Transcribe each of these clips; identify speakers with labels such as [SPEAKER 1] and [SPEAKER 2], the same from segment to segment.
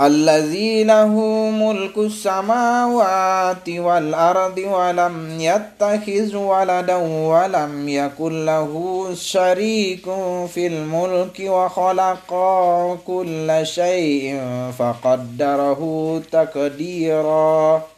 [SPEAKER 1] الذي له ملك السماوات والأرض ولم يتخذ ولدا ولم يكن له شريك في الملك وخلق كل شيء فقدره تقديراً.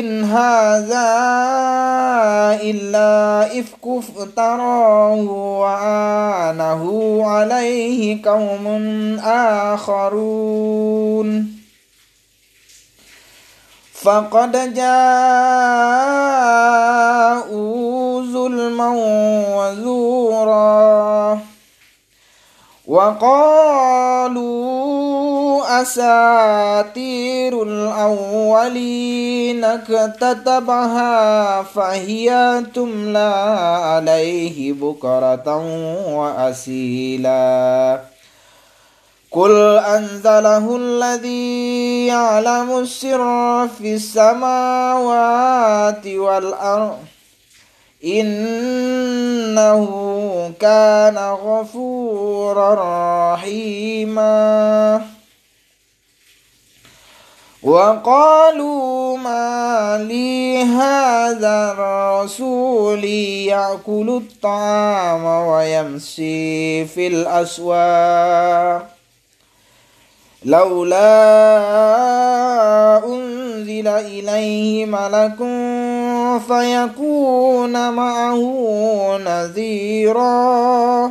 [SPEAKER 1] إن هذا إلا إفك افتراه وآنه عليه قوم آخرون فقد جاءوا ظلما وزورا وقالوا أساطير الأولين اكتتبها فهي تملى عليه بكرة وأسيلا. قل أنزله الذي يعلم السر في السماوات والأرض إنه كان غفورا رحيما. وقالوا ما لي هذا الرسول يأكل الطعام ويمشي في الأسواق. لولا أنزل إليه ملك فيكون معه نذيرا.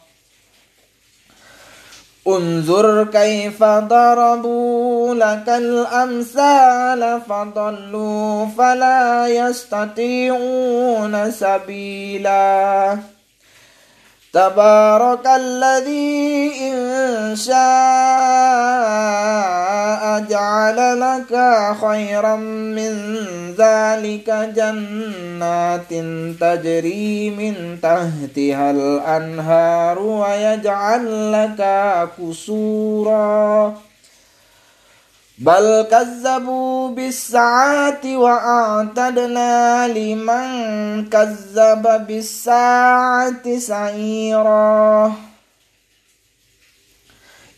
[SPEAKER 1] انظر كيف ضربوا لك الأمثال فضلوا فلا يستطيعون سبيلا. تبارك الذي إن شاء جعل لك خيرا من ذلك جنات تجري من تحتها الأنهار ويجعل لك قصورا بل كذبوا بالساعة وأعتدنا لمن كذب بالساعة سعيرا.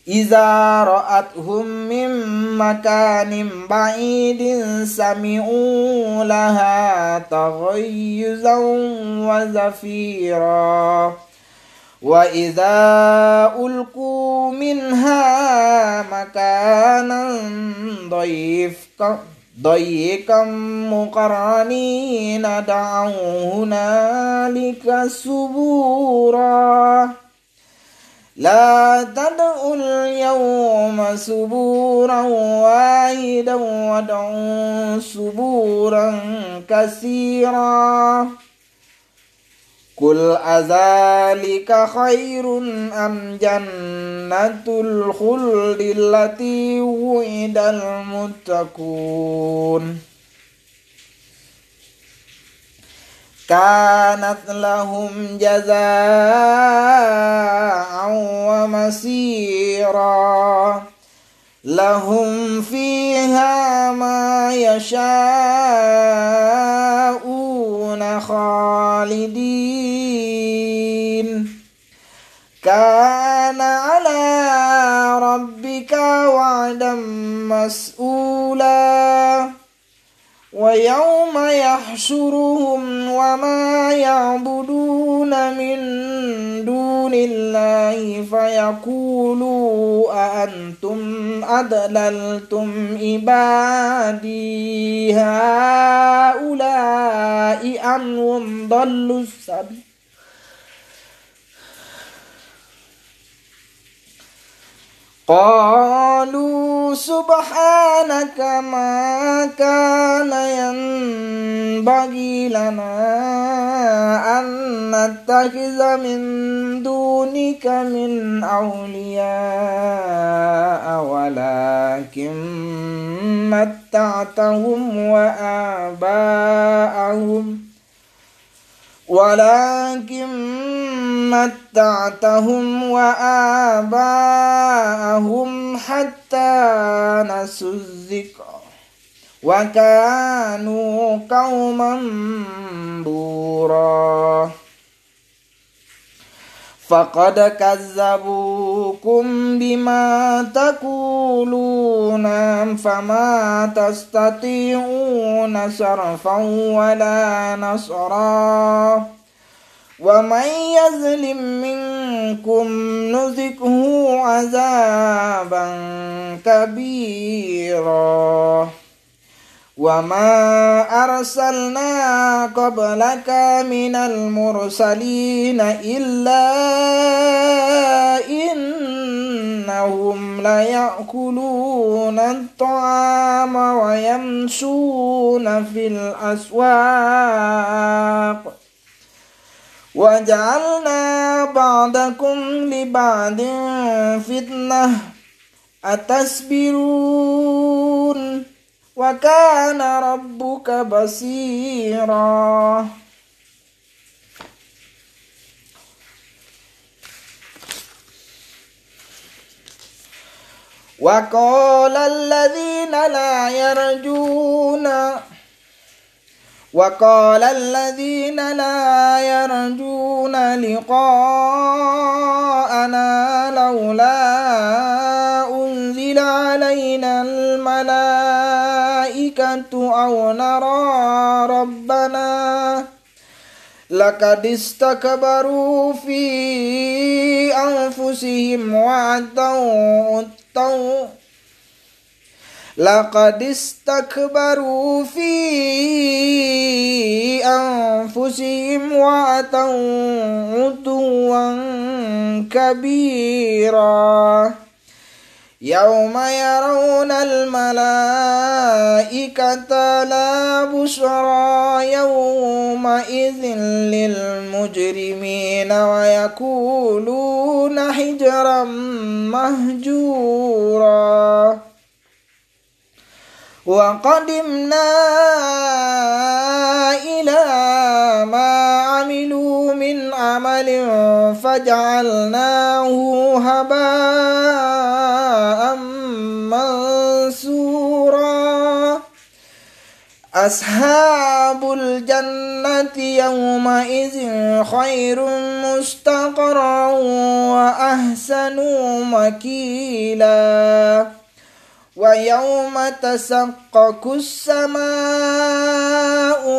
[SPEAKER 1] إذا رأتهم من مكان بعيد سمعوا لها تغيزا وزفيرا. وإذا ألقوا منها مكانا ضيفا ضيقا مقرنين دعوا هنالك سبورا. لا تدعوا اليوم سبورا واحدا وادعوا سبورا كثيرا. قل أذلك خير أم جنة الخلد التي وعد المتقون كانت لهم جزاء ومسيرا لهم فيها ما يشاءون خالدين. كان على ربك وعدا مسؤولا. ويوم يحشرهم وما يعبدون من دون الله فيقولوا أأنتم أضللتم عبادي هؤلاء أم هم ضلوا السبيل. قالوا سبحانك ما كان ينبغي لنا أن نتخذ من دونك من أولياء ولكن متعتهم وآباءهم. ولكن متعتهم وآباءهم حتى نسوا الذكر وكانوا قوما بورا. فقد كذبوكم بما تقولون فما تستطيعون صرفا ولا نصرا ومن يظلم منكم نذقه عذابا كبيرا وما أرسلنا قبلك من المرسلين إلا إنهم ليأكلون الطعام ويمشون في الأسواق وجعلنا بعضكم لبعض فتنة أتصبرون وكان ربك بصيرا. وقال الذين لا يرجون وقال الذين لا يرجون لقاءنا لولا أنزل علينا الملائكة أو نرى ربنا. لقد استكبروا في أنفسهم وعدوا لقد استكبروا في أنفسهم وأتوا عتوا كبيرا. يوم يرون الملائكة لا بشرى يومئذ للمجرمين ويقولون حجرا مهجورا. وقدمنا إلى ما عملوا عمل فجعلناه هباء منثورا. أصحاب الجنة يومئذ خير مستقرا وأحسن مكيلا. ويوم تسقك السماء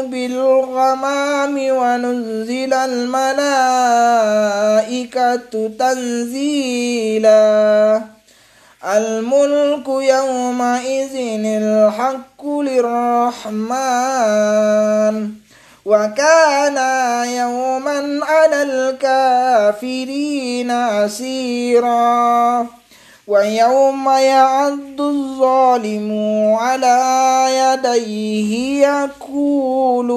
[SPEAKER 1] بالغمام ونزل الملائكة تنزيلا. الملك يومئذ الحق للرحمن. وكان يوما على الكافرين عسيرا ويوم يعد الظالم على يديه يقول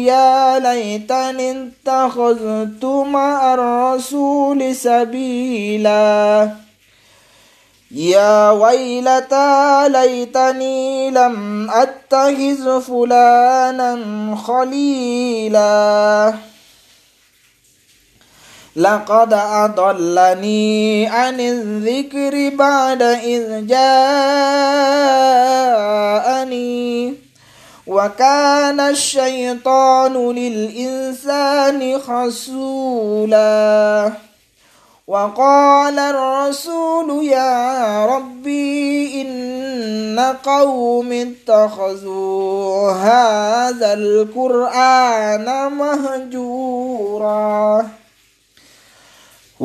[SPEAKER 1] يا ليتني اتخذت مع الرسول سبيلا. يا ويلتى ليتني لم أتخذ فلانا خليلا. لقد أضلني عن الذكر بعد إذ جاءني. وكان الشيطان للإنسان خسولا. وقال الرسول يا ربي إن قوم اتخذوا هذا القرآن مهجورا.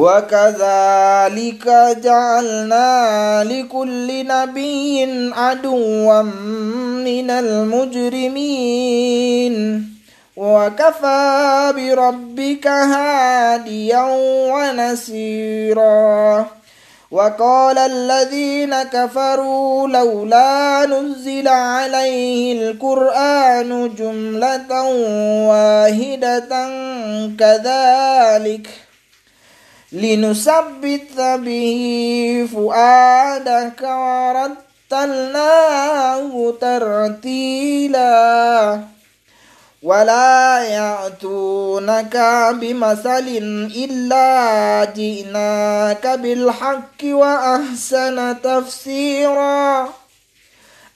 [SPEAKER 1] وكذلك جعلنا لكل نبي عدوا من المجرمين. وكفى بربك هاديا ونسيرا. وقال الذين كفروا لولا نزل عليه القرآن جملة واحدة كذلك. لنثبت به فؤادك ورتلناه ترتيلا. ولا يأتونك بمثل إلا جئناك بالحق وأحسن تفسيرا.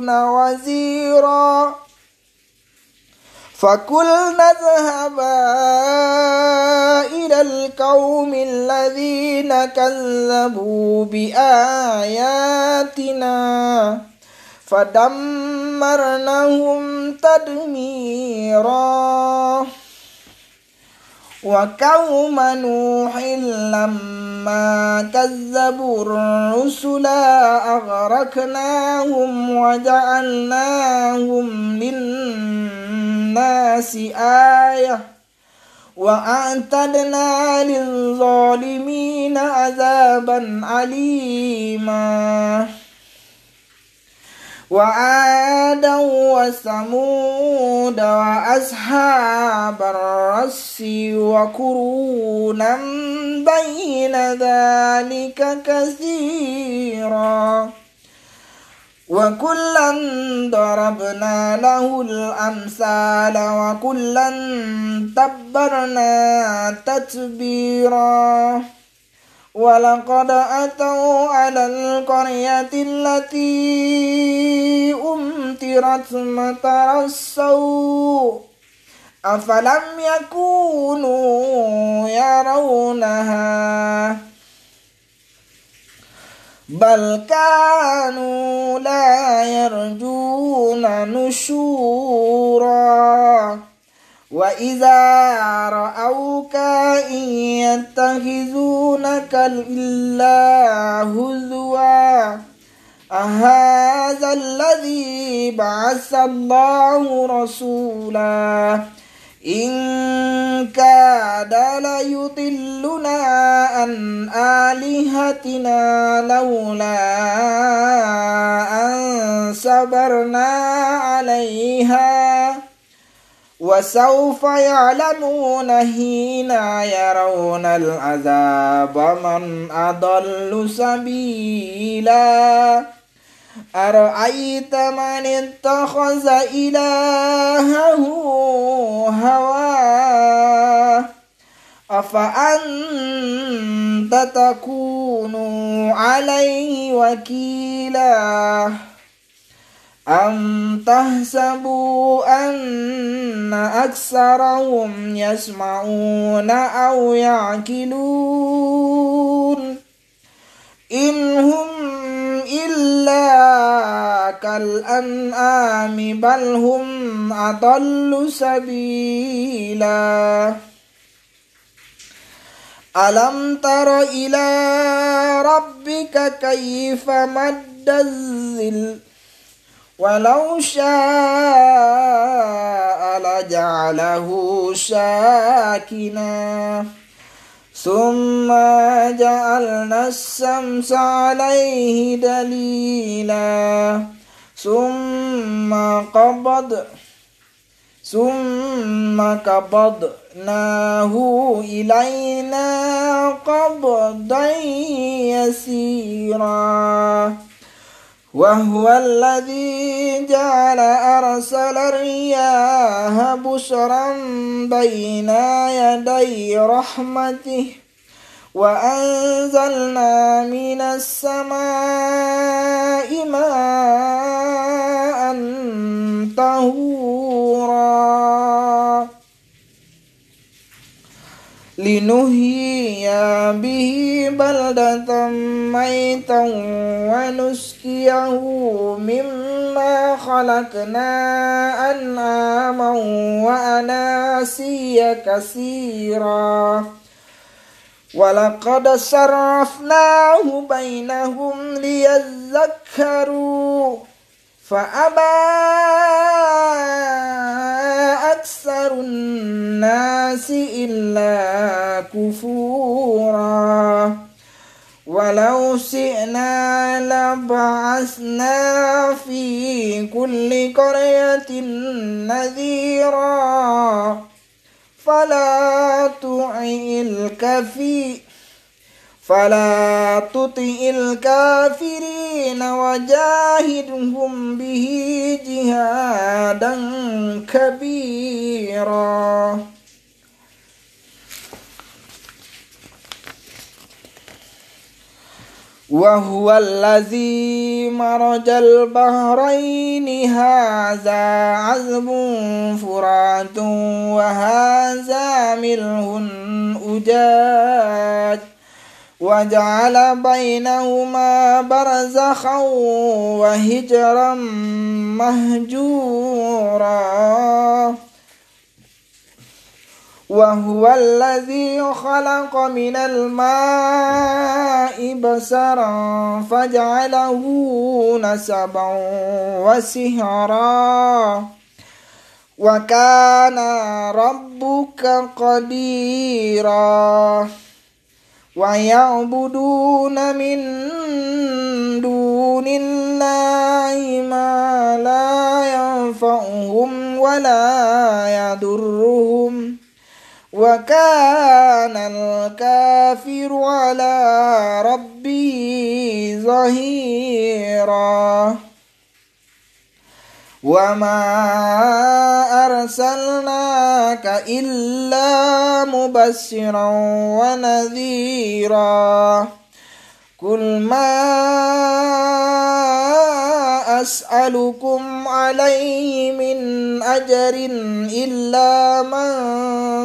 [SPEAKER 1] وزيرا. فقلنا اذهبا إلى القوم الذين كذبوا بآياتنا فدمرناهم تدميرا. وقوم نوح لما كذبوا الرسل أغرقناهم وجعلناهم للناس آية وأعتدنا للظالمين عذابا عليما وعادا وثمود وأصحاب الرس وكرونا بين ذلك كثيرا. وكلا ضربنا له الأمثال وكلا تبرنا تتبيرا. ولقد أتوا على القرية التي أمطرت مطر السوء. أفلم يكونوا يرونها؟ بل كانوا لا يرجون نشورا. وإذا رأوك إن يتخذونك إلا هزوا أهذا الذي بعث الله رسولا إن كاد ليضلنا عن آلهتنا لولا أن صبرنا عليها وسوف يعلمون حين يرون العذاب من أضل سبيلا. أرأيت من اتخذ إلهه هواه؟ أفأنت تكون عليه وكيلا؟ أم تحسبوا أن أكثرهم يسمعون أو يعقلون إن هم إلا كالأنعام بل هم أضل سبيلا ألم تر إلى ربك كيف مد الظل ولو شاء لجعله ساكنا ثم جعلنا الشمس عليه دليلا. ثم قبض ثم قبضناه إلينا قبضا كثيرا وهو الذي جعل أرسل الرياح بشرا بين يدي رحمته وأنزلنا من السماء ماء طهورا. لنهي به بلدة ميتا ونسقيه مما خلقنا أنعاما وأناسيا كثيرا ولقد صرفناه بينهم ليذكروا فأبى أكثر الناس إلا كفورا. ولو شئنا لبعثنا في كل قرية نذيرا. فلا تطع الكفي فلا تطع الكافرين وجاهدهم به جهادا كبيرا. وهو الذي مرج البحرين. هذا عذب فرات وهذا ملح أجاج. وجعل بينهما برزخا وهجرا مهجورا. وهو الذي خلق من الماء بسرا فجعله نسبا وسهرا. وكان ربك قديرا. ويعبدون من دون الله ما لا ينفعهم ولا يضرهم. وكان الكافر على ربه ظهيرا. وما أرسلناك إلا مبشرا ونذيرا قل ما أسألكم عليه من أجر إلا من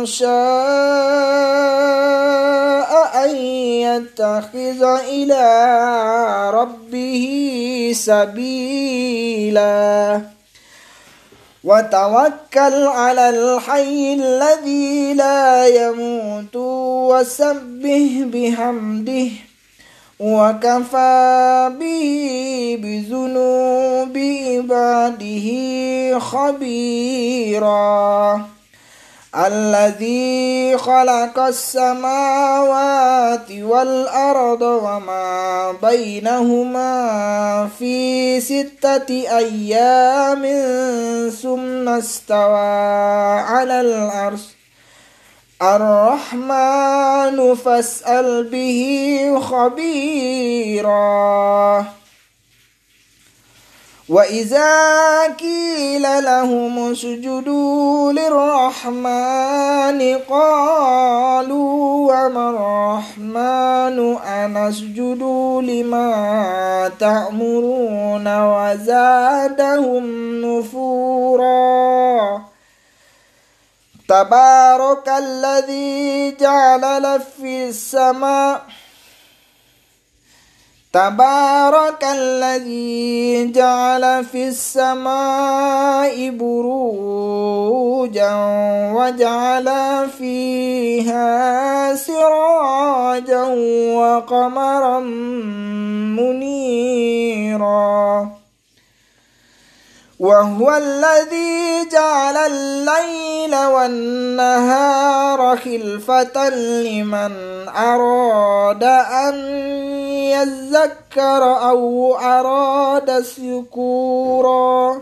[SPEAKER 1] شاء أن يتخذ إلى ربه سبيلا وتوكل على الحي الذي لا يموت وسبه بحمده وكفى به بذنوب عباده خبيرا. الذي خلق السماوات والأرض وما بينهما في ستة أيام ثم استوى على العرش. الرحمن فاسأل به خبيرا. وإذا قيل لهم اسجدوا للرحمن قالوا وما الرحمن أنسجد لما تأمرون وزادهم نفورا تبارك الذي جعل في السماء تبارك الذي جعل في السماء بروجا وجعل فيها سراجا وقمرا منيرا. وهو الذي جعل الليل والنهار خلفة لمن أراد أن يذكر أو أراد شكورا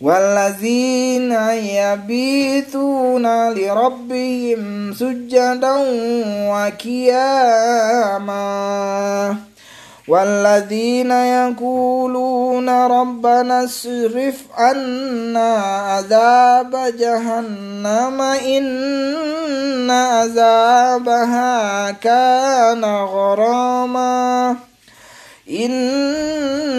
[SPEAKER 1] والذين يبيتون لربهم سجدا وكياما والذين يقولون ربنا اصرف عنا عذاب جهنم إن عذابها كان غراما. إنها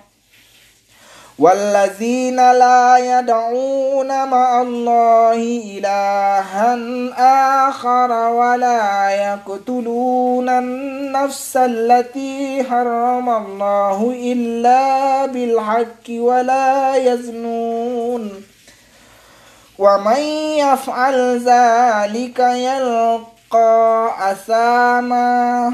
[SPEAKER 1] والذين لا يدعون مع الله إلها آخر ولا يقتلون النفس التي حرم الله إلا بالحق ولا يزنون ومن يفعل ذلك يلقى أثاما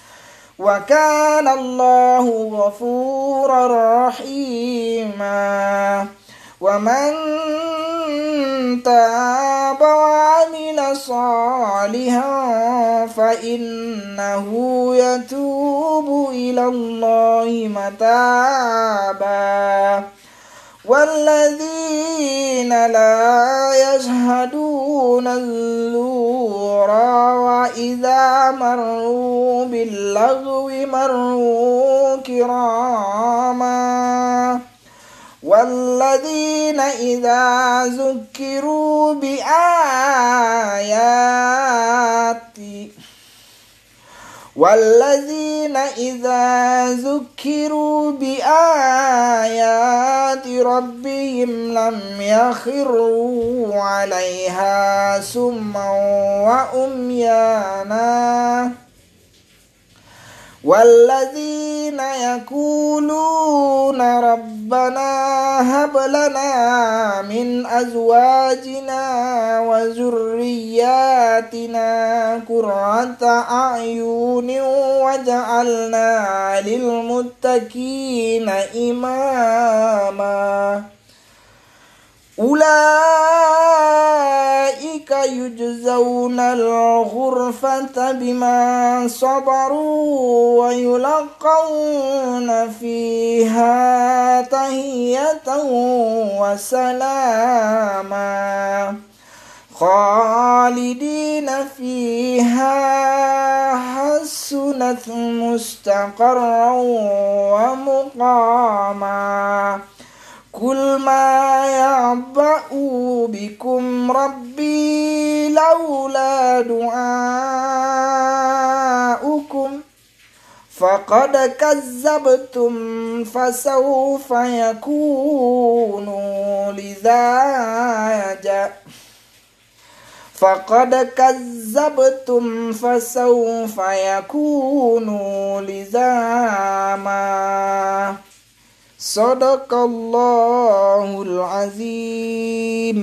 [SPEAKER 1] وكان الله غفورا رحيما. ومن تاب وعمل صالحا فإنه يتوب إلى الله متابا. والذين لا يشهدون الزور وإذا مروا باللغو مروا كراما والذين إذا ذكروا بآيات والذين إذا ذكروا بآيات ربهم لم يخروا عليها سما وأميانا والذين يقولون ربنا هب لنا من أزواجنا وذرياتنا قرة أعين وجعلنا للمتقين إماما أولئك يجزون الغرفة بما صبروا ويلقون فيها تهية وسلاما خالدين فيها حسنت مستقرا ومقاما قل ما يعبأ بكم ربي لولا دعاؤكم فقد كذبتم فسوف يكون لزاجا فقد كذبتم فسوف يكون لزاما صدق الله العظيم.